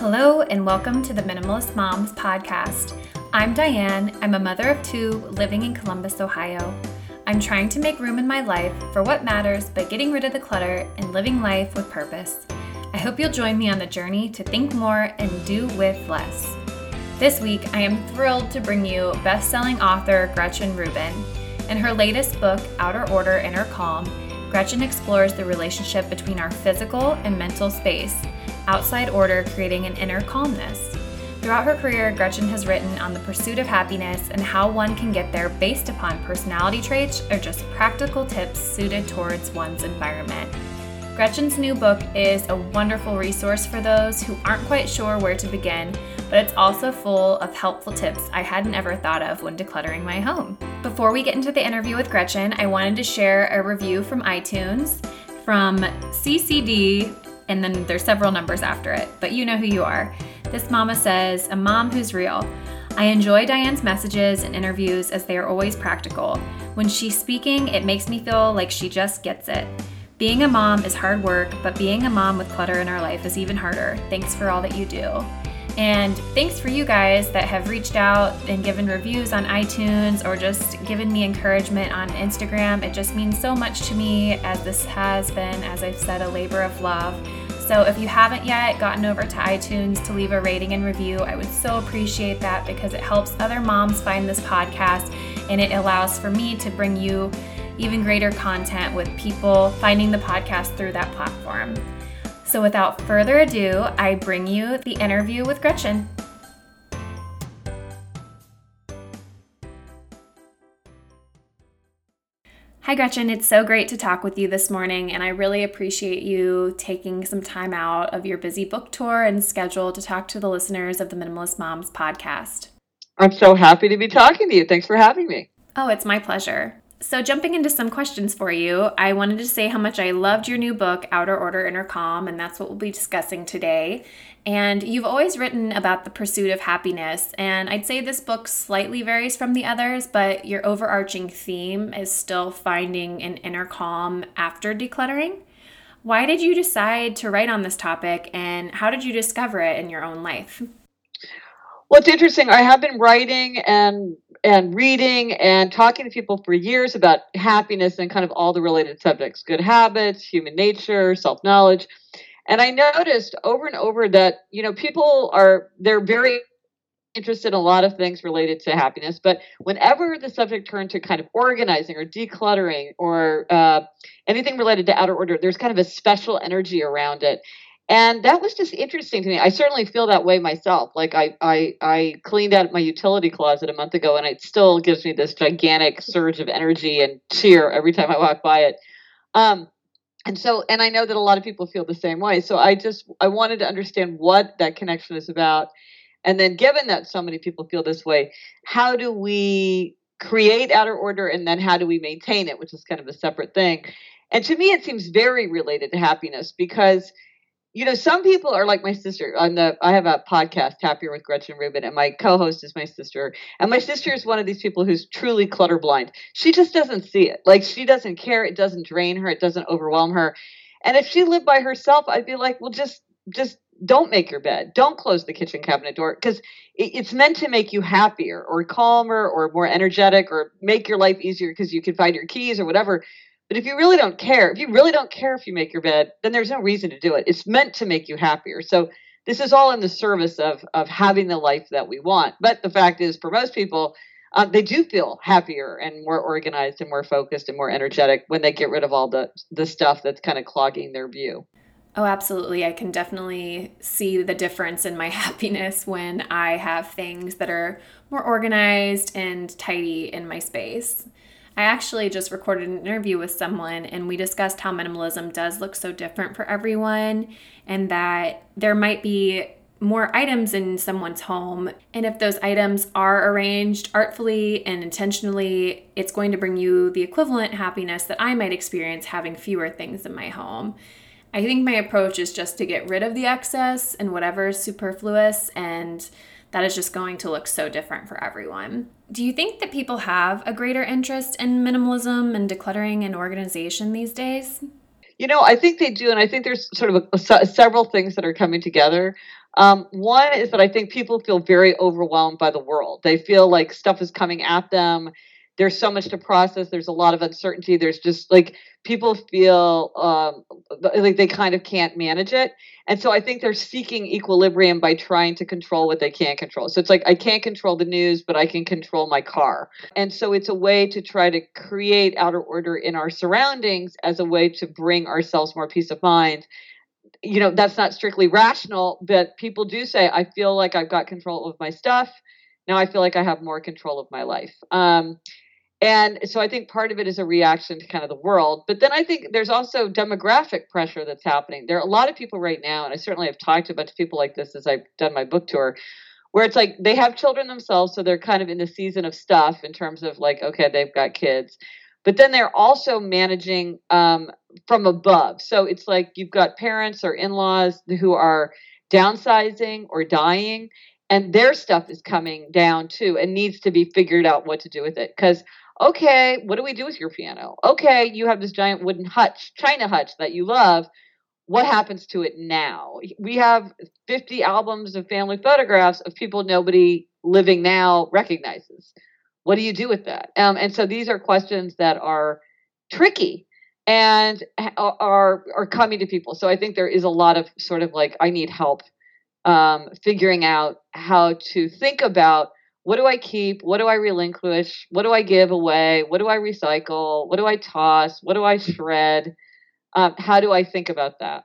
Hello, and welcome to the Minimalist Moms podcast. I'm Diane. I'm a mother of two living in Columbus, Ohio. I'm trying to make room in my life for what matters by getting rid of the clutter and living life with purpose. I hope you'll join me on the journey to think more and do with less. This week, I am thrilled to bring you best selling author Gretchen Rubin. In her latest book, Outer Order, Inner Calm, Gretchen explores the relationship between our physical and mental space outside order creating an inner calmness. Throughout her career, Gretchen has written on the pursuit of happiness and how one can get there based upon personality traits or just practical tips suited towards one's environment. Gretchen's new book is a wonderful resource for those who aren't quite sure where to begin, but it's also full of helpful tips I hadn't ever thought of when decluttering my home. Before we get into the interview with Gretchen, I wanted to share a review from iTunes from CCD and then there's several numbers after it, but you know who you are. This mama says, A mom who's real. I enjoy Diane's messages and interviews as they are always practical. When she's speaking, it makes me feel like she just gets it. Being a mom is hard work, but being a mom with clutter in our life is even harder. Thanks for all that you do. And thanks for you guys that have reached out and given reviews on iTunes or just given me encouragement on Instagram. It just means so much to me as this has been, as I've said, a labor of love. So if you haven't yet gotten over to iTunes to leave a rating and review, I would so appreciate that because it helps other moms find this podcast and it allows for me to bring you even greater content with people finding the podcast through that platform. So, without further ado, I bring you the interview with Gretchen. Hi, Gretchen. It's so great to talk with you this morning, and I really appreciate you taking some time out of your busy book tour and schedule to talk to the listeners of the Minimalist Moms podcast. I'm so happy to be talking to you. Thanks for having me. Oh, it's my pleasure. So, jumping into some questions for you, I wanted to say how much I loved your new book, Outer Order, Inner Calm, and that's what we'll be discussing today. And you've always written about the pursuit of happiness, and I'd say this book slightly varies from the others, but your overarching theme is still finding an inner calm after decluttering. Why did you decide to write on this topic, and how did you discover it in your own life? Well, it's interesting. I have been writing and and reading and talking to people for years about happiness and kind of all the related subjects good habits, human nature, self knowledge. And I noticed over and over that, you know, people are, they're very interested in a lot of things related to happiness. But whenever the subject turned to kind of organizing or decluttering or uh, anything related to outer order, there's kind of a special energy around it and that was just interesting to me. I certainly feel that way myself. Like i i i cleaned out my utility closet a month ago and it still gives me this gigantic surge of energy and cheer every time i walk by it. Um and so and i know that a lot of people feel the same way. So i just i wanted to understand what that connection is about. And then given that so many people feel this way how do we create outer order and then how do we maintain it which is kind of a separate thing? And to me it seems very related to happiness because you know, some people are like my sister on the I have a podcast, Happier with Gretchen Rubin, and my co-host is my sister. And my sister is one of these people who's truly clutter blind. She just doesn't see it. Like she doesn't care, it doesn't drain her, it doesn't overwhelm her. And if she lived by herself, I'd be like, well just just don't make your bed. Don't close the kitchen cabinet door because it's meant to make you happier or calmer or more energetic or make your life easier because you can find your keys or whatever. But if you really don't care, if you really don't care if you make your bed, then there's no reason to do it. It's meant to make you happier. So this is all in the service of of having the life that we want. But the fact is, for most people, uh, they do feel happier and more organized and more focused and more energetic when they get rid of all the the stuff that's kind of clogging their view. Oh, absolutely. I can definitely see the difference in my happiness when I have things that are more organized and tidy in my space. I actually just recorded an interview with someone and we discussed how minimalism does look so different for everyone and that there might be more items in someone's home. And if those items are arranged artfully and intentionally, it's going to bring you the equivalent happiness that I might experience having fewer things in my home. I think my approach is just to get rid of the excess and whatever is superfluous and that is just going to look so different for everyone. Do you think that people have a greater interest in minimalism and decluttering and organization these days? You know, I think they do, and I think there's sort of a, a, several things that are coming together. Um, one is that I think people feel very overwhelmed by the world. They feel like stuff is coming at them. There's so much to process. There's a lot of uncertainty. There's just like people feel um, like they kind of can't manage it. And so I think they're seeking equilibrium by trying to control what they can't control. So it's like I can't control the news, but I can control my car. And so it's a way to try to create outer order in our surroundings as a way to bring ourselves more peace of mind you know that's not strictly rational but people do say i feel like i've got control of my stuff now i feel like i have more control of my life um, and so i think part of it is a reaction to kind of the world but then i think there's also demographic pressure that's happening there are a lot of people right now and i certainly have talked to a bunch of people like this as i've done my book tour where it's like they have children themselves so they're kind of in the season of stuff in terms of like okay they've got kids but then they're also managing um, from above. So it's like you've got parents or in laws who are downsizing or dying, and their stuff is coming down too and needs to be figured out what to do with it. Because, okay, what do we do with your piano? Okay, you have this giant wooden hutch, china hutch that you love. What happens to it now? We have 50 albums of family photographs of people nobody living now recognizes what do you do with that? Um, and so these are questions that are tricky and are are coming to people. So I think there is a lot of sort of like I need help um, figuring out how to think about what do I keep, what do I relinquish, what do I give away, what do I recycle, what do I toss, what do I shred. Um, how do I think about that?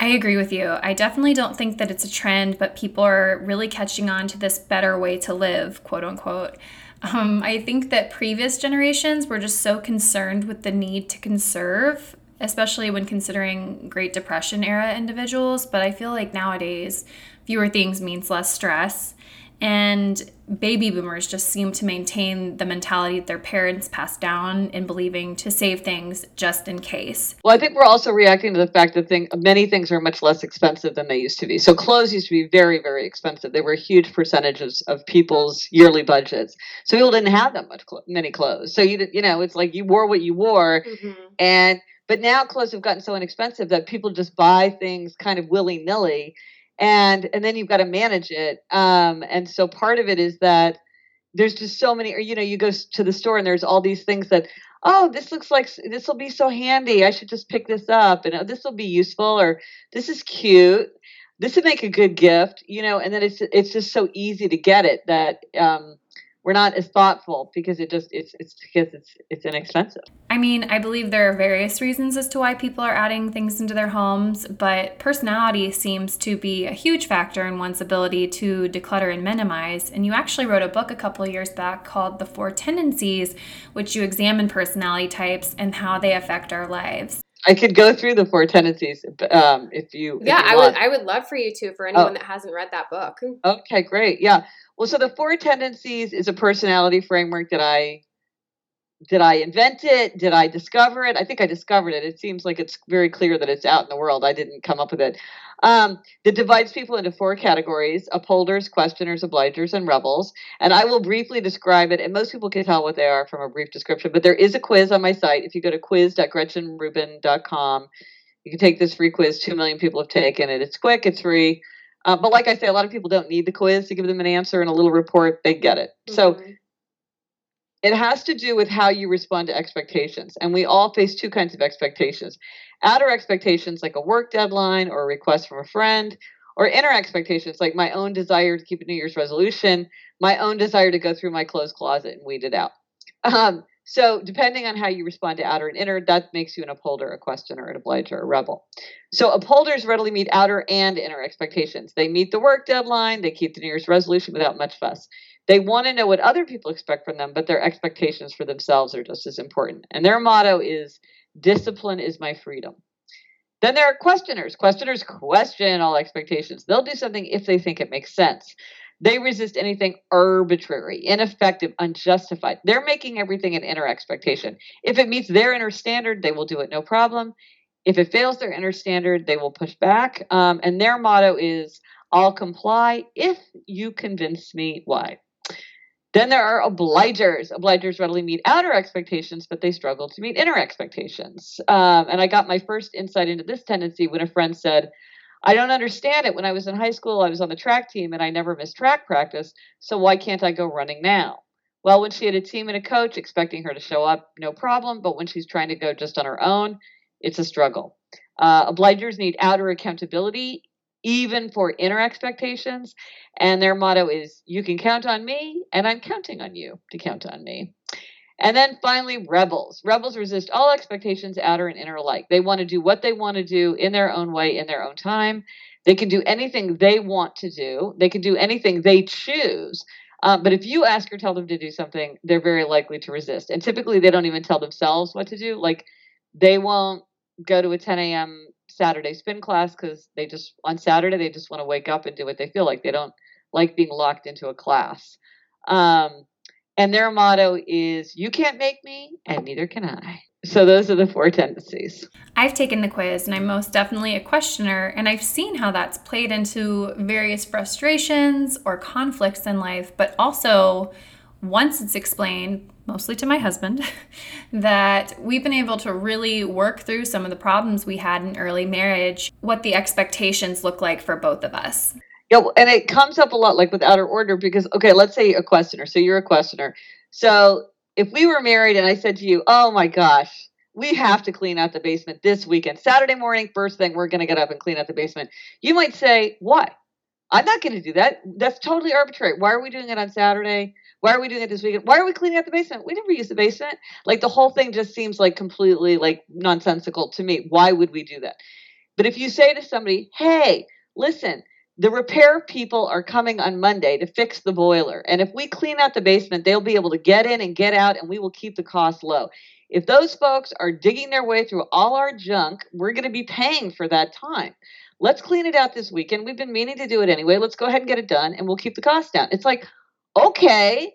I agree with you. I definitely don't think that it's a trend, but people are really catching on to this better way to live, quote unquote. Um, I think that previous generations were just so concerned with the need to conserve, especially when considering Great Depression era individuals. But I feel like nowadays, fewer things means less stress. And baby boomers just seem to maintain the mentality that their parents passed down in believing to save things just in case. Well, I think we're also reacting to the fact that thing, many things are much less expensive than they used to be. So clothes used to be very, very expensive. They were huge percentages of people's yearly budgets. So people didn't have that much clo- many clothes. So you you know it's like you wore what you wore, mm-hmm. and but now clothes have gotten so inexpensive that people just buy things kind of willy nilly and and then you've got to manage it um, and so part of it is that there's just so many or you know you go to the store and there's all these things that oh this looks like this will be so handy i should just pick this up and oh, this will be useful or this is cute this would make a good gift you know and then it's it's just so easy to get it that um, we're not as thoughtful because it just it's it's because it's it's inexpensive. I mean, I believe there are various reasons as to why people are adding things into their homes, but personality seems to be a huge factor in one's ability to declutter and minimize. And you actually wrote a book a couple of years back called The Four Tendencies, which you examine personality types and how they affect our lives. I could go through the four tendencies um, if you. Yeah, if you I would. I would love for you to. For anyone oh. that hasn't read that book. Okay, great. Yeah. Well, so the four tendencies is a personality framework that I did I invent it? Did I discover it? I think I discovered it. It seems like it's very clear that it's out in the world. I didn't come up with it. Um, that divides people into four categories upholders, questioners, obligers, and rebels. And I will briefly describe it, and most people can tell what they are from a brief description. But there is a quiz on my site. If you go to quiz.gretchenrubin.com, you can take this free quiz. Two million people have taken it. It's quick, it's free. Uh, but like I say, a lot of people don't need the quiz to give them an answer and a little report. They get it. Mm-hmm. So it has to do with how you respond to expectations. And we all face two kinds of expectations outer expectations, like a work deadline or a request from a friend, or inner expectations, like my own desire to keep a New Year's resolution, my own desire to go through my clothes closet and weed it out. Um, so, depending on how you respond to outer and inner, that makes you an upholder, a questioner, an obliger, a rebel. So, upholders readily meet outer and inner expectations. They meet the work deadline, they keep the New Year's resolution without much fuss. They want to know what other people expect from them, but their expectations for themselves are just as important. And their motto is discipline is my freedom. Then there are questioners. Questioners question all expectations. They'll do something if they think it makes sense. They resist anything arbitrary, ineffective, unjustified. They're making everything an inner expectation. If it meets their inner standard, they will do it no problem. If it fails their inner standard, they will push back. Um, and their motto is, I'll comply if you convince me why. Then there are obligers. Obligers readily meet outer expectations, but they struggle to meet inner expectations. Um, and I got my first insight into this tendency when a friend said, I don't understand it. When I was in high school, I was on the track team and I never missed track practice. So why can't I go running now? Well, when she had a team and a coach expecting her to show up, no problem. But when she's trying to go just on her own, it's a struggle. Uh, obligers need outer accountability, even for inner expectations. And their motto is, You can count on me, and I'm counting on you to count on me. And then finally, rebels. Rebels resist all expectations, outer and inner alike. They want to do what they want to do in their own way, in their own time. They can do anything they want to do, they can do anything they choose. Um, but if you ask or tell them to do something, they're very likely to resist. And typically, they don't even tell themselves what to do. Like, they won't go to a 10 a.m. Saturday spin class because they just, on Saturday, they just want to wake up and do what they feel like. They don't like being locked into a class. Um, and their motto is, You can't make me, and neither can I. So those are the four tendencies. I've taken the quiz and I'm most definitely a questioner, and I've seen how that's played into various frustrations or conflicts in life, but also once it's explained, mostly to my husband, that we've been able to really work through some of the problems we had in early marriage, what the expectations look like for both of us. Yeah, and it comes up a lot, like with outer order, because okay, let's say a questioner. So you're a questioner. So if we were married and I said to you, "Oh my gosh, we have to clean out the basement this weekend, Saturday morning, first thing, we're going to get up and clean out the basement," you might say, "Why? I'm not going to do that. That's totally arbitrary. Why are we doing it on Saturday? Why are we doing it this weekend? Why are we cleaning out the basement? We never use the basement. Like the whole thing just seems like completely like nonsensical to me. Why would we do that? But if you say to somebody, "Hey, listen." The repair people are coming on Monday to fix the boiler. And if we clean out the basement, they'll be able to get in and get out, and we will keep the cost low. If those folks are digging their way through all our junk, we're going to be paying for that time. Let's clean it out this weekend. We've been meaning to do it anyway. Let's go ahead and get it done, and we'll keep the cost down. It's like, okay,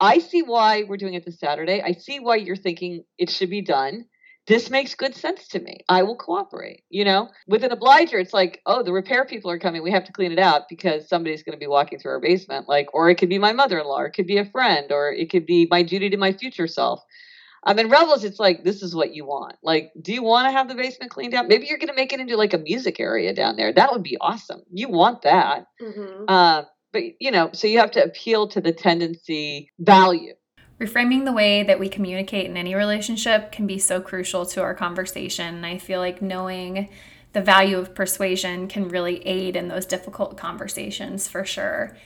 I see why we're doing it this Saturday. I see why you're thinking it should be done this makes good sense to me. I will cooperate. You know, with an obliger, it's like, oh, the repair people are coming. We have to clean it out because somebody's going to be walking through our basement. Like, or it could be my mother in law, or it could be a friend, or it could be my duty to my future self. I mean, Rebels, it's like, this is what you want. Like, do you want to have the basement cleaned out? Maybe you're going to make it into like a music area down there. That would be awesome. You want that. Mm-hmm. Uh, but, you know, so you have to appeal to the tendency value reframing the way that we communicate in any relationship can be so crucial to our conversation. I feel like knowing the value of persuasion can really aid in those difficult conversations for sure.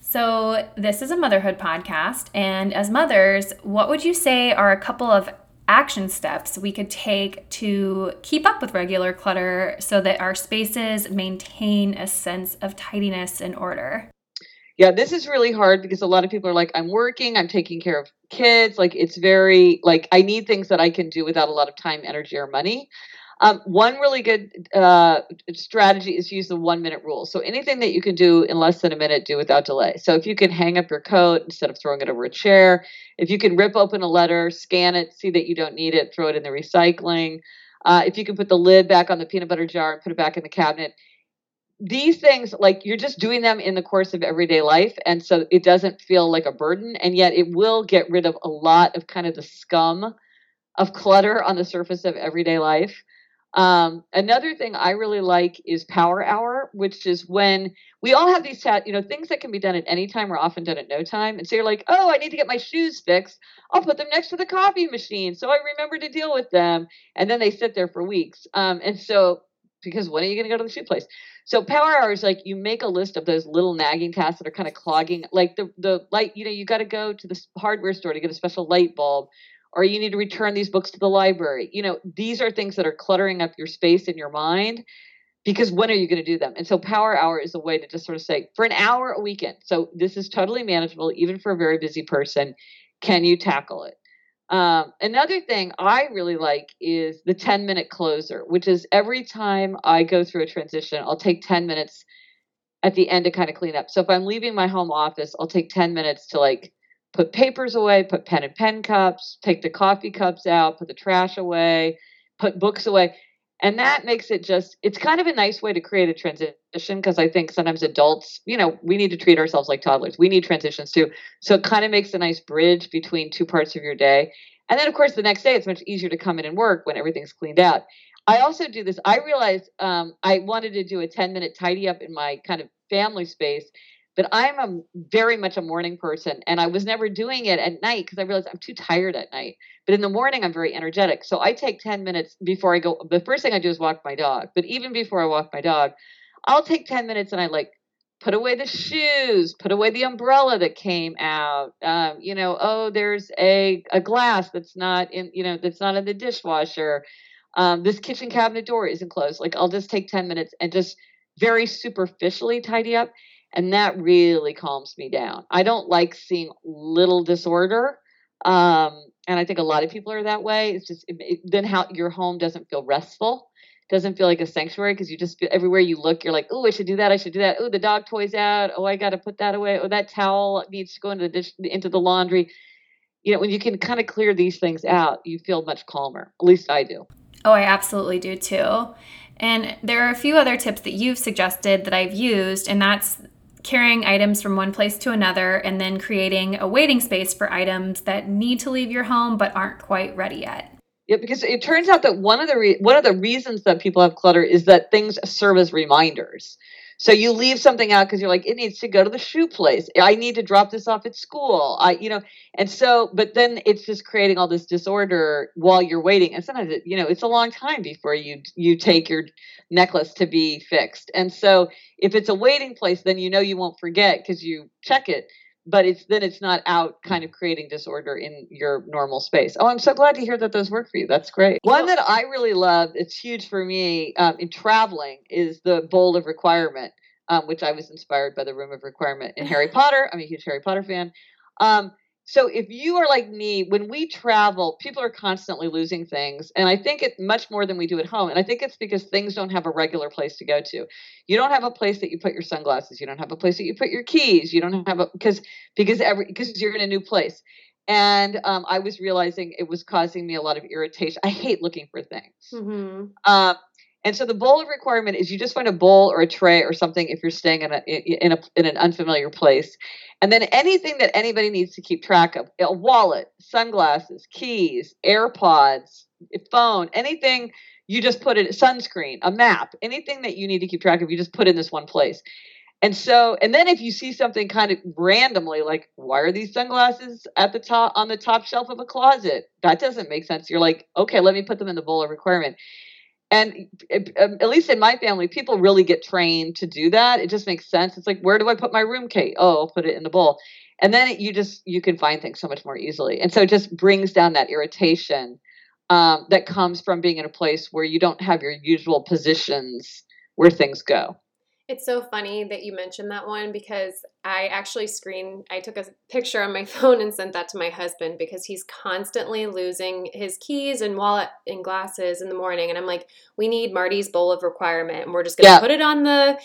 So, this is a motherhood podcast. And as mothers, what would you say are a couple of action steps we could take to keep up with regular clutter so that our spaces maintain a sense of tidiness and order? Yeah, this is really hard because a lot of people are like, I'm working, I'm taking care of kids. Like, it's very, like, I need things that I can do without a lot of time, energy, or money. Um, one really good uh, strategy is use the one minute rule. So anything that you can do in less than a minute, do without delay. So if you can hang up your coat instead of throwing it over a chair, if you can rip open a letter, scan it, see that you don't need it, throw it in the recycling. Uh, if you can put the lid back on the peanut butter jar and put it back in the cabinet, these things like you're just doing them in the course of everyday life and so it doesn't feel like a burden and yet it will get rid of a lot of kind of the scum of clutter on the surface of everyday life. Um, another thing i really like is power hour which is when we all have these ta- you know things that can be done at any time are often done at no time and so you're like oh i need to get my shoes fixed. I'll put them next to the coffee machine so i remember to deal with them. And then they sit there for weeks. Um, and so because when are you going to go to the shoe place so power hours, like you make a list of those little nagging tasks that are kind of clogging, like the the light. You know, you got to go to the hardware store to get a special light bulb, or you need to return these books to the library. You know, these are things that are cluttering up your space in your mind. Because when are you going to do them? And so power hour is a way to just sort of say for an hour a weekend. So this is totally manageable, even for a very busy person. Can you tackle it? Um, another thing I really like is the 10 minute closer, which is every time I go through a transition, I'll take 10 minutes at the end to kind of clean up. So if I'm leaving my home office, I'll take 10 minutes to like put papers away, put pen and pen cups, take the coffee cups out, put the trash away, put books away and that makes it just it's kind of a nice way to create a transition because i think sometimes adults you know we need to treat ourselves like toddlers. We need transitions too. So it kind of makes a nice bridge between two parts of your day. And then of course the next day it's much easier to come in and work when everything's cleaned out. I also do this. I realized um, I wanted to do a 10 minute tidy up in my kind of family space, but I'm a very much a morning person and I was never doing it at night because I realized I'm too tired at night. But in the morning, I'm very energetic. So I take 10 minutes before I go. The first thing I do is walk my dog. But even before I walk my dog, I'll take 10 minutes and I like put away the shoes, put away the umbrella that came out. Um, you know, oh, there's a, a glass that's not in, you know, that's not in the dishwasher. Um, this kitchen cabinet door isn't closed. Like I'll just take 10 minutes and just very superficially tidy up. And that really calms me down. I don't like seeing little disorder. Um, and I think a lot of people are that way. It's just it, it, then how your home doesn't feel restful doesn't feel like a sanctuary because you just feel everywhere you look, you're like, oh, I should do that. I should do that. Oh, the dog toy's out. Oh, I got to put that away. Oh, that towel needs to go into the dish, into the laundry. You know, when you can kind of clear these things out, you feel much calmer. At least I do. Oh, I absolutely do too. And there are a few other tips that you've suggested that I've used, and that's carrying items from one place to another and then creating a waiting space for items that need to leave your home but aren't quite ready yet. Yeah, because it turns out that one of the re- one of the reasons that people have clutter is that things serve as reminders. So you leave something out because you're like, it needs to go to the shoe place. I need to drop this off at school. I, you know, and so, but then it's just creating all this disorder while you're waiting. And sometimes, it, you know, it's a long time before you you take your necklace to be fixed. And so, if it's a waiting place, then you know you won't forget because you check it but it's then it's not out kind of creating disorder in your normal space. Oh, I'm so glad to hear that those work for you. That's great. One that I really love, it's huge for me um, in traveling, is the bowl of requirement, um, which I was inspired by the room of requirement in Harry Potter. I'm a huge Harry Potter fan. Um, so if you are like me, when we travel, people are constantly losing things. And I think it much more than we do at home. And I think it's because things don't have a regular place to go to. You don't have a place that you put your sunglasses. You don't have a place that you put your keys. You don't have a because because every because you're in a new place. And um, I was realizing it was causing me a lot of irritation. I hate looking for things. Mm-hmm. Uh, and so the bowl of requirement is you just find a bowl or a tray or something if you're staying in a in a in an unfamiliar place. And then anything that anybody needs to keep track of, a wallet, sunglasses, keys, AirPods, phone, anything you just put it sunscreen, a map, anything that you need to keep track of, you just put in this one place. And so, and then if you see something kind of randomly, like, why are these sunglasses at the top on the top shelf of a closet? That doesn't make sense. You're like, okay, let me put them in the bowl of requirement. And um, at least in my family, people really get trained to do that. It just makes sense. It's like, where do I put my room key? Oh, I'll put it in the bowl. And then you just you can find things so much more easily. And so it just brings down that irritation um, that comes from being in a place where you don't have your usual positions where things go. It's so funny that you mentioned that one because I actually screen I took a picture on my phone and sent that to my husband because he's constantly losing his keys and wallet and glasses in the morning and I'm like we need Marty's bowl of requirement and we're just going to yeah. put it on the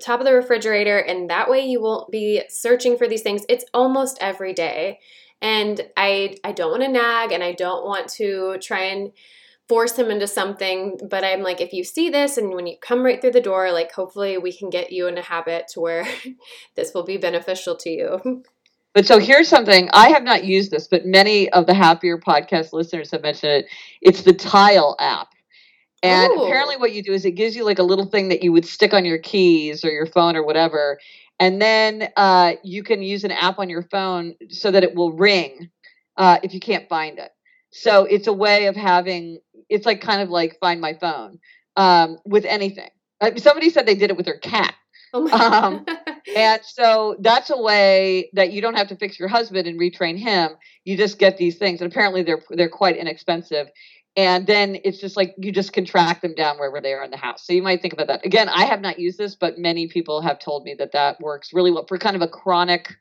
top of the refrigerator and that way you won't be searching for these things. It's almost every day. And I I don't want to nag and I don't want to try and force him into something but i'm like if you see this and when you come right through the door like hopefully we can get you in a habit to where this will be beneficial to you. But so here's something i have not used this but many of the happier podcast listeners have mentioned it. It's the tile app. And Ooh. apparently what you do is it gives you like a little thing that you would stick on your keys or your phone or whatever. And then uh, you can use an app on your phone so that it will ring uh, if you can't find it. So it's a way of having it's like kind of like find my phone um, with anything. Uh, somebody said they did it with their cat. Oh um, and so that's a way that you don't have to fix your husband and retrain him. You just get these things, and apparently they're they're quite inexpensive. And then it's just like you just can track them down wherever they are in the house. So you might think about that. Again, I have not used this, but many people have told me that that works really well for kind of a chronic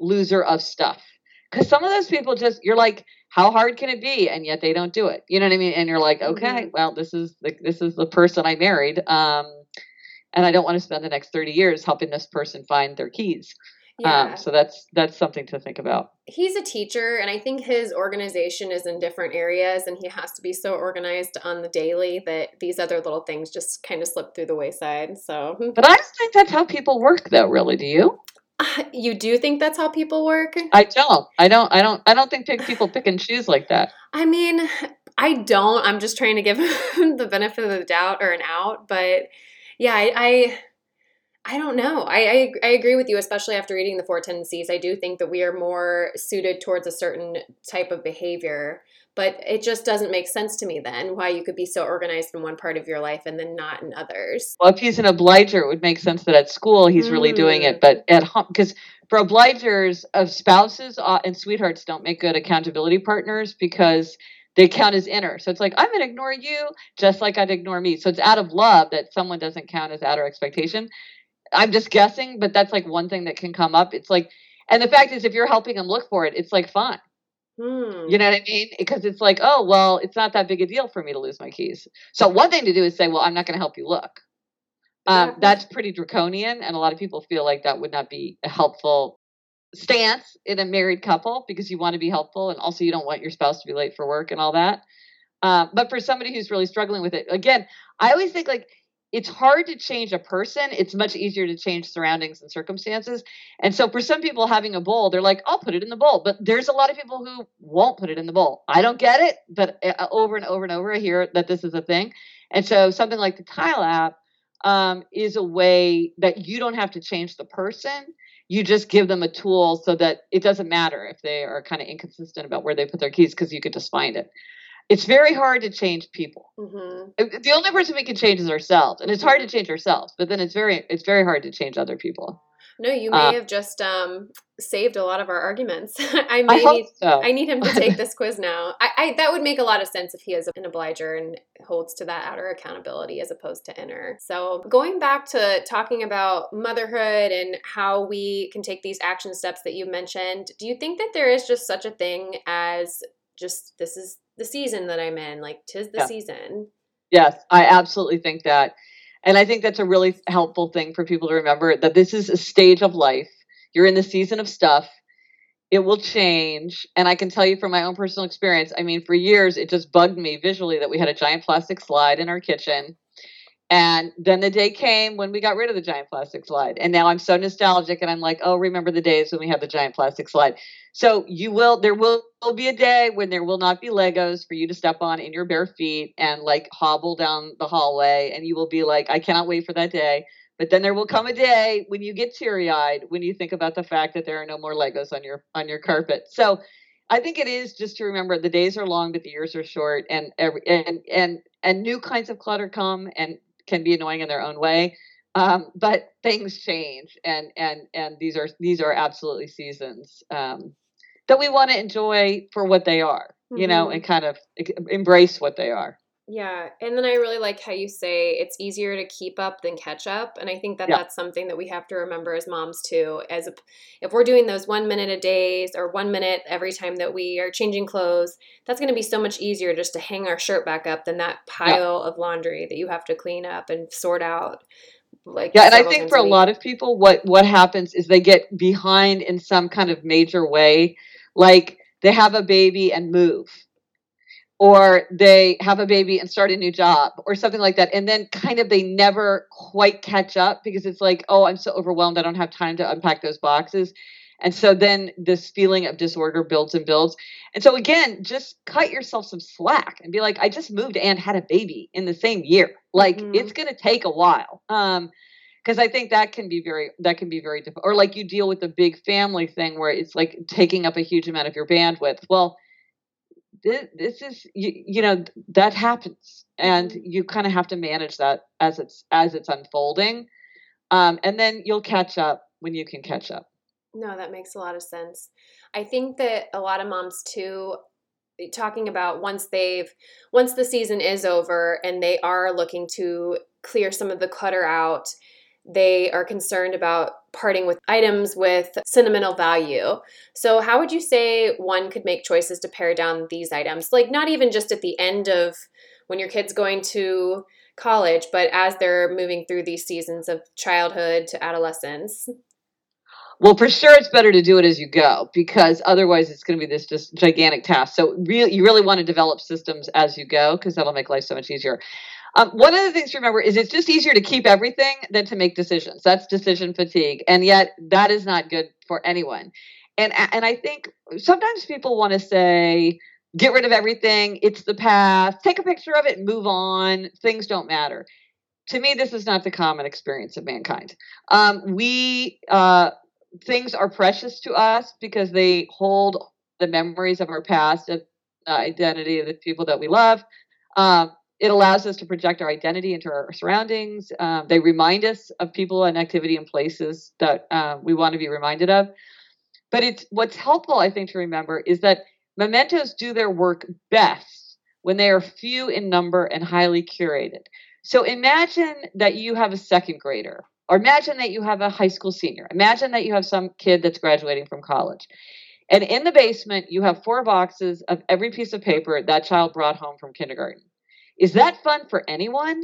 loser of stuff. Because some of those people just you're like how hard can it be and yet they don't do it you know what i mean and you're like okay mm-hmm. well this is the this is the person i married um and i don't want to spend the next 30 years helping this person find their keys um, yeah. Um, so that's that's something to think about. He's a teacher, and I think his organization is in different areas, and he has to be so organized on the daily that these other little things just kind of slip through the wayside. So, but I just think that's how people work, though. Really, do you? You do think that's how people work? I don't. I don't. I don't. I don't think people pick and choose like that. I mean, I don't. I'm just trying to give him the benefit of the doubt or an out. But yeah, I, I I don't know. I, I, I agree with you, especially after reading the four tendencies. I do think that we are more suited towards a certain type of behavior, but it just doesn't make sense to me then why you could be so organized in one part of your life and then not in others. Well, if he's an obliger, it would make sense that at school he's mm. really doing it, mm. but at home, because for obligers of spouses uh, and sweethearts don't make good accountability partners because they count as inner. So it's like, I'm going to ignore you just like I'd ignore me. So it's out of love that someone doesn't count as outer expectation. I'm just guessing, but that's like one thing that can come up. It's like, and the fact is, if you're helping them look for it, it's like fun. Hmm. You know what I mean? Because it's like, oh, well, it's not that big a deal for me to lose my keys. So one thing to do is say, well, I'm not going to help you look. Um, that's pretty draconian, and a lot of people feel like that would not be a helpful stance in a married couple because you want to be helpful, and also you don't want your spouse to be late for work and all that. Uh, but for somebody who's really struggling with it, again, I always think like it's hard to change a person. It's much easier to change surroundings and circumstances. And so for some people having a bowl, they're like, I'll put it in the bowl. But there's a lot of people who won't put it in the bowl. I don't get it, but uh, over and over and over I hear that this is a thing. And so something like the Tile app um, is a way that you don't have to change the person. You just give them a tool so that it doesn't matter if they are kind of inconsistent about where they put their keys because you can just find it it's very hard to change people. Mm-hmm. The only person we can change is ourselves, and it's hard to change ourselves. But then it's very it's very hard to change other people. No, you may uh, have just um, saved a lot of our arguments. I may I need so. I need him to take this quiz now. I, I, that would make a lot of sense if he is an obliger and holds to that outer accountability as opposed to inner. So going back to talking about motherhood and how we can take these action steps that you mentioned, do you think that there is just such a thing as just this is the season that I'm in. Like, tis the yeah. season. Yes, I absolutely think that. And I think that's a really helpful thing for people to remember that this is a stage of life. You're in the season of stuff. It will change. And I can tell you from my own personal experience, I mean, for years, it just bugged me visually that we had a giant plastic slide in our kitchen and then the day came when we got rid of the giant plastic slide. And now I'm so nostalgic and I'm like, oh, remember the days when we had the giant plastic slide. So you will, there will, be a day when there will not be Legos for you to step on in your bare feet and like hobble down the hallway. And you will be like, I cannot wait for that day. But then there will come a day when you get teary eyed when you think about the fact that there are no more Legos on your on your carpet. So I think it is just to remember the days are long, but the years are short, and every and and and new kinds of clutter come, and can be annoying in their own way. Um, but things change, and and and these are these are absolutely seasons um, that we want to enjoy for what they are, you mm-hmm. know, and kind of embrace what they are. Yeah, and then I really like how you say it's easier to keep up than catch up, and I think that yeah. that's something that we have to remember as moms too. As a, if we're doing those one minute a days or one minute every time that we are changing clothes, that's going to be so much easier just to hang our shirt back up than that pile yeah. of laundry that you have to clean up and sort out. Like yeah, and I think for a, a lot of people, what what happens is they get behind in some kind of major way, like they have a baby and move or they have a baby and start a new job or something like that and then kind of they never quite catch up because it's like oh i'm so overwhelmed i don't have time to unpack those boxes and so then this feeling of disorder builds and builds and so again just cut yourself some slack and be like i just moved and had a baby in the same year like mm-hmm. it's going to take a while um because I think that can be very that can be very difficult. Or like you deal with the big family thing where it's like taking up a huge amount of your bandwidth. Well, this, is you, you know that happens and you kind of have to manage that as it's as it's unfolding. Um, and then you'll catch up when you can catch up. No that makes a lot of sense. I think that a lot of moms too talking about once they've once the season is over and they are looking to clear some of the clutter out they are concerned about parting with items with sentimental value. So, how would you say one could make choices to pare down these items? Like, not even just at the end of when your kid's going to college, but as they're moving through these seasons of childhood to adolescence? Well, for sure, it's better to do it as you go because otherwise, it's going to be this just gigantic task. So, really, you really want to develop systems as you go because that'll make life so much easier. Um, one of the things to remember is it's just easier to keep everything than to make decisions. That's decision fatigue, and yet that is not good for anyone. And and I think sometimes people want to say get rid of everything. It's the past. Take a picture of it and move on. Things don't matter. To me, this is not the common experience of mankind. Um, we uh, things are precious to us because they hold the memories of our past, uh, identity of the people that we love. Um, it allows us to project our identity into our surroundings. Um, they remind us of people and activity and places that uh, we want to be reminded of. But it's what's helpful, I think, to remember is that mementos do their work best when they are few in number and highly curated. So imagine that you have a second grader, or imagine that you have a high school senior. Imagine that you have some kid that's graduating from college. And in the basement, you have four boxes of every piece of paper that child brought home from kindergarten. Is that fun for anyone?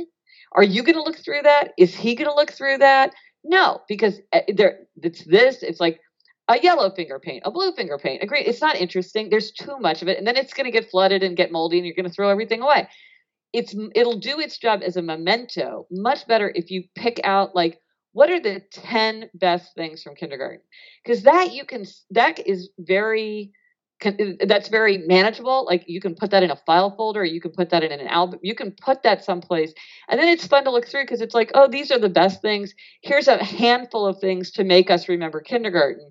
Are you going to look through that? Is he going to look through that? No, because eh, there it's this. It's like a yellow finger paint, a blue finger paint, a green. It's not interesting. There's too much of it, and then it's going to get flooded and get moldy, and you're going to throw everything away. It's it'll do its job as a memento much better if you pick out like what are the 10 best things from kindergarten because that you can that is very that's very manageable like you can put that in a file folder you can put that in an album you can put that someplace and then it's fun to look through because it's like oh these are the best things here's a handful of things to make us remember kindergarten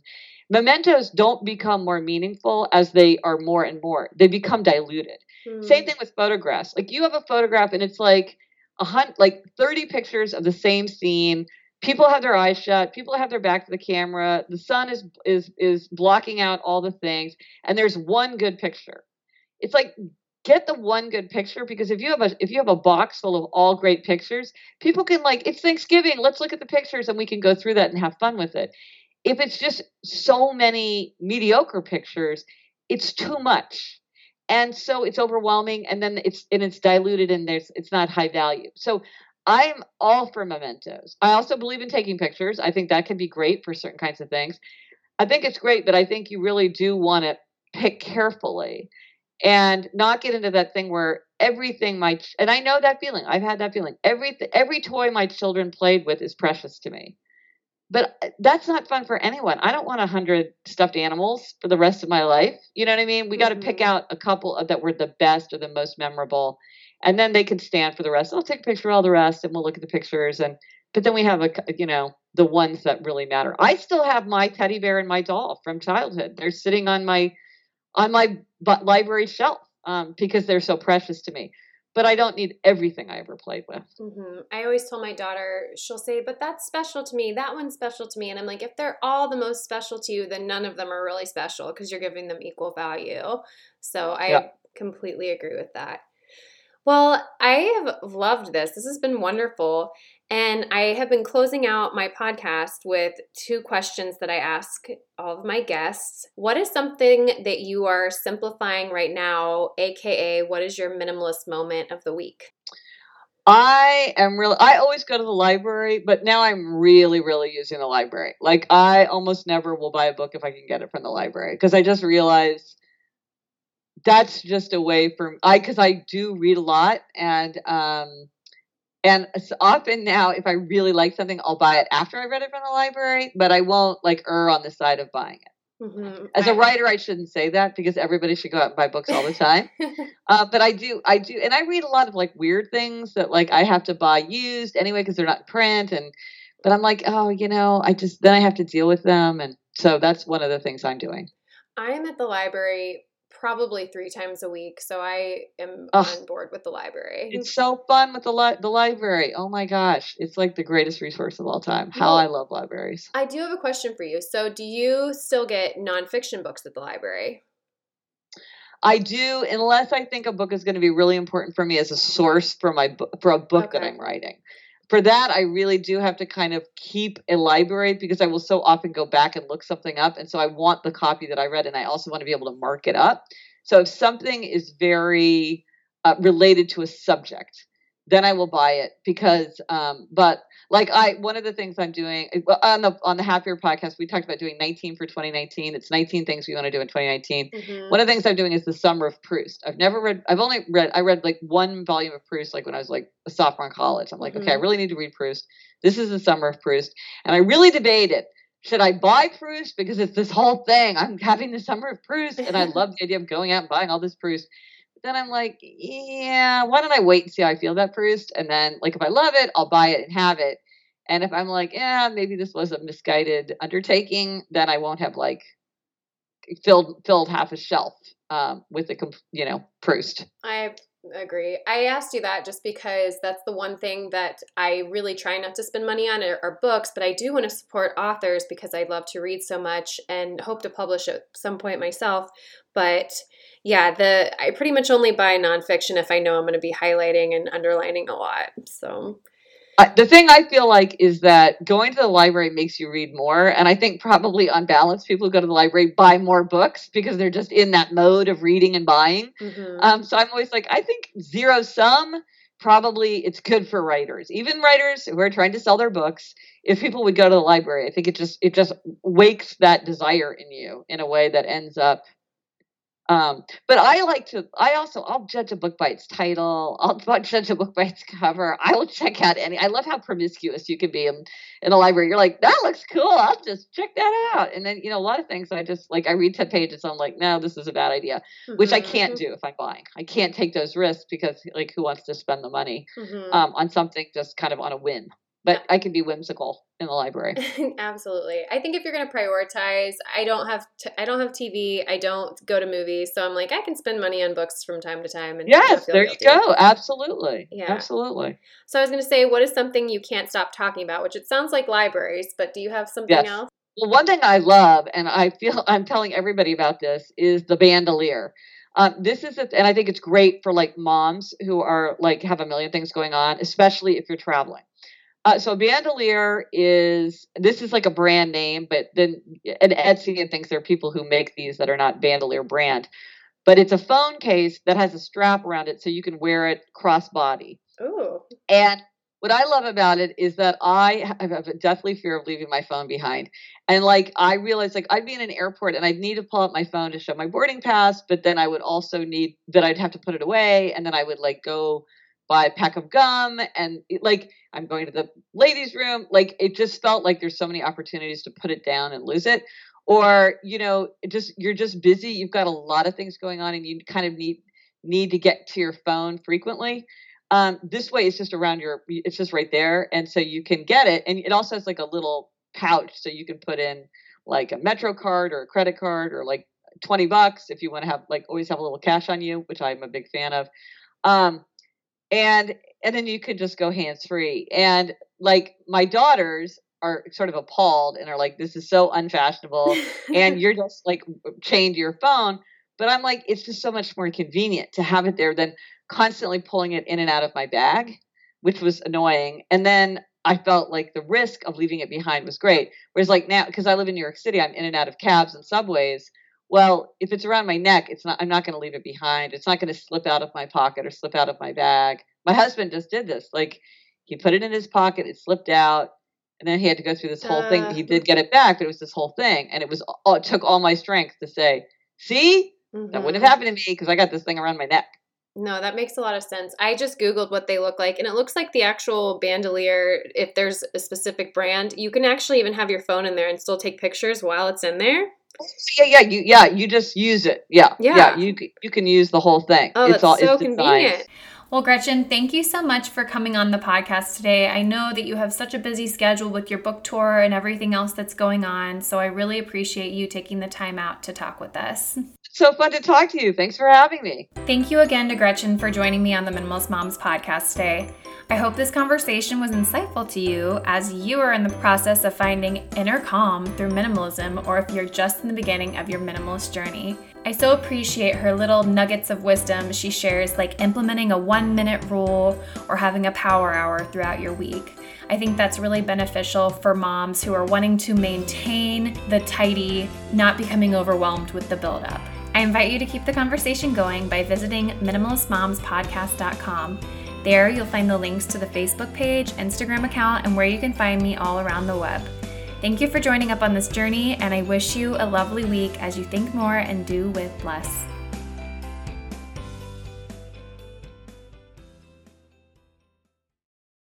mementos don't become more meaningful as they are more and more they become diluted hmm. same thing with photographs like you have a photograph and it's like a hunt like 30 pictures of the same scene people have their eyes shut. People have their back to the camera. The sun is is is blocking out all the things and there's one good picture. It's like get the one good picture because if you have a if you have a box full of all great pictures people can like it's thanksgiving let's look at the pictures and we can go through that and have fun with it. If it's just so many mediocre pictures it's too much. And so it's overwhelming and then it's and it's diluted and there's it's not high value. So I'm all for mementos. I also believe in taking pictures. I think that can be great for certain kinds of things. I think it's great, but I think you really do want to pick carefully and not get into that thing where everything my and I know that feeling. I've had that feeling. Every every toy my children played with is precious to me. But uh, that's not fun for anyone. I don't want a hundred stuffed animals for the rest of my life. You know what I mean? We got to pick mm-hmm. out a couple of, that were the best or the most memorable and then they can stand for the rest. I'll take a picture of all the rest, and we'll look at the pictures. And but then we have a you know the ones that really matter. I still have my teddy bear and my doll from childhood. They're sitting on my on my library shelf um, because they're so precious to me. But I don't need everything I ever played with. Mm-hmm. I always tell my daughter, she'll say, "But that's special to me. That one's special to me." And I'm like, if they're all the most special to you, then none of them are really special because you're giving them equal value. So I yeah. completely agree with that. Well, I have loved this. This has been wonderful. And I have been closing out my podcast with two questions that I ask all of my guests. What is something that you are simplifying right now, aka what is your minimalist moment of the week? I am really I always go to the library, but now I'm really really using the library. Like I almost never will buy a book if I can get it from the library because I just realize that's just a way for I because I do read a lot and um and often now if I really like something I'll buy it after I read it from the library, but I won't like err on the side of buying it. Mm-hmm. As a writer, I shouldn't say that because everybody should go out and buy books all the time. uh, but I do, I do, and I read a lot of like weird things that like I have to buy used anyway because they're not print. And but I'm like, oh, you know, I just then I have to deal with them, and so that's one of the things I'm doing. I'm at the library probably three times a week. So I am on board with the library. It's so fun with the li- the library. Oh my gosh, it's like the greatest resource of all time. How well, I love libraries. I do have a question for you. So, do you still get nonfiction books at the library? I do, unless I think a book is going to be really important for me as a source for my for a book okay. that I'm writing for that, I really do have to kind of keep a library because I will so often go back and look something up. And so I want the copy that I read, and I also want to be able to mark it up. So if something is very uh, related to a subject, then I will buy it because, um, but like I, one of the things I'm doing on the on the Happier podcast, we talked about doing 19 for 2019. It's 19 things we want to do in 2019. Mm-hmm. One of the things I'm doing is the Summer of Proust. I've never read. I've only read. I read like one volume of Proust like when I was like a sophomore in college. I'm like, mm-hmm. okay, I mm-hmm. really need to read Proust. This is the Summer of Proust, and I really debated should I buy Proust because it's this whole thing? I'm having the summer of Proust, and I love the idea of going out and buying all this Proust. Then I'm like, yeah, why don't I wait and see how I feel about Proust? And then, like, if I love it, I'll buy it and have it. And if I'm like, yeah, maybe this was a misguided undertaking, then I won't have like filled filled half a shelf um, with a you know Proust. I agree. I asked you that just because that's the one thing that I really try not to spend money on are, are, books, but I do want to support authors because I love to read so much and hope to publish at some point myself. But yeah, the I pretty much only buy nonfiction if I know I'm going to be highlighting and underlining a lot. So the thing I feel like is that going to the library makes you read more, and I think probably on balance, people who go to the library buy more books because they're just in that mode of reading and buying. Mm-hmm. Um, so I'm always like, I think zero sum probably it's good for writers, even writers who are trying to sell their books. If people would go to the library, I think it just it just wakes that desire in you in a way that ends up um, but I like to. I also I'll judge a book by its title. I'll judge a book by its cover. I will check out any. I love how promiscuous you can be in, in a library. You're like, that looks cool. I'll just check that out. And then you know a lot of things. I just like I read ten pages. I'm like, no, this is a bad idea, mm-hmm. which I can't mm-hmm. do if I'm buying. I can't take those risks because like who wants to spend the money mm-hmm. um, on something just kind of on a whim? But I can be whimsical in the library. Absolutely. I think if you're going to prioritize, I don't have t- I don't have TV, I don't go to movies, so I'm like I can spend money on books from time to time and Yes, there guilty. you go. Absolutely. Yeah. Absolutely. So I was going to say what is something you can't stop talking about, which it sounds like libraries, but do you have something yes. else? Well, one thing I love and I feel I'm telling everybody about this is the bandolier. Um, this is, a, and I think it's great for like moms who are like have a million things going on, especially if you're traveling. Uh, so Bandolier is this is like a brand name, but then and Etsy and things there are people who make these that are not Bandolier brand, but it's a phone case that has a strap around it so you can wear it crossbody. Ooh. And what I love about it is that I have a deathly fear of leaving my phone behind. And like I realized like I'd be in an airport and I'd need to pull out my phone to show my boarding pass, but then I would also need that I'd have to put it away and then I would like go buy a pack of gum and like I'm going to the ladies' room. Like it just felt like there's so many opportunities to put it down and lose it. Or, you know, just you're just busy, you've got a lot of things going on and you kind of need need to get to your phone frequently. Um, this way it's just around your it's just right there. And so you can get it. And it also has like a little pouch so you can put in like a Metro card or a credit card or like 20 bucks if you want to have like always have a little cash on you, which I'm a big fan of. Um, and and then you can just go hands free and like my daughters are sort of appalled and are like this is so unfashionable and you're just like chained to your phone but i'm like it's just so much more convenient to have it there than constantly pulling it in and out of my bag which was annoying and then i felt like the risk of leaving it behind was great whereas like now because i live in new york city i'm in and out of cabs and subways well, if it's around my neck, it's not I'm not going to leave it behind. It's not going to slip out of my pocket or slip out of my bag. My husband just did this. Like he put it in his pocket, it slipped out, and then he had to go through this whole uh, thing. He did get it back, but it was this whole thing, and it was oh, it took all my strength to say, "See, mm-hmm. that wouldn't have happened to me because I got this thing around my neck." No, that makes a lot of sense. I just Googled what they look like, and it looks like the actual bandolier, if there's a specific brand, you can actually even have your phone in there and still take pictures while it's in there. Yeah, yeah, you yeah, you just use it. Yeah, yeah, yeah you you can use the whole thing. Oh, it's all so it's convenient. Well, Gretchen, thank you so much for coming on the podcast today. I know that you have such a busy schedule with your book tour and everything else that's going on, so I really appreciate you taking the time out to talk with us. So fun to talk to you. Thanks for having me. Thank you again to Gretchen for joining me on the Minimalist Moms podcast today. I hope this conversation was insightful to you as you are in the process of finding inner calm through minimalism, or if you're just in the beginning of your minimalist journey. I so appreciate her little nuggets of wisdom she shares, like implementing a one minute rule or having a power hour throughout your week. I think that's really beneficial for moms who are wanting to maintain the tidy, not becoming overwhelmed with the buildup. I invite you to keep the conversation going by visiting minimalistmomspodcast.com. There, you'll find the links to the Facebook page, Instagram account, and where you can find me all around the web. Thank you for joining up on this journey, and I wish you a lovely week as you think more and do with less.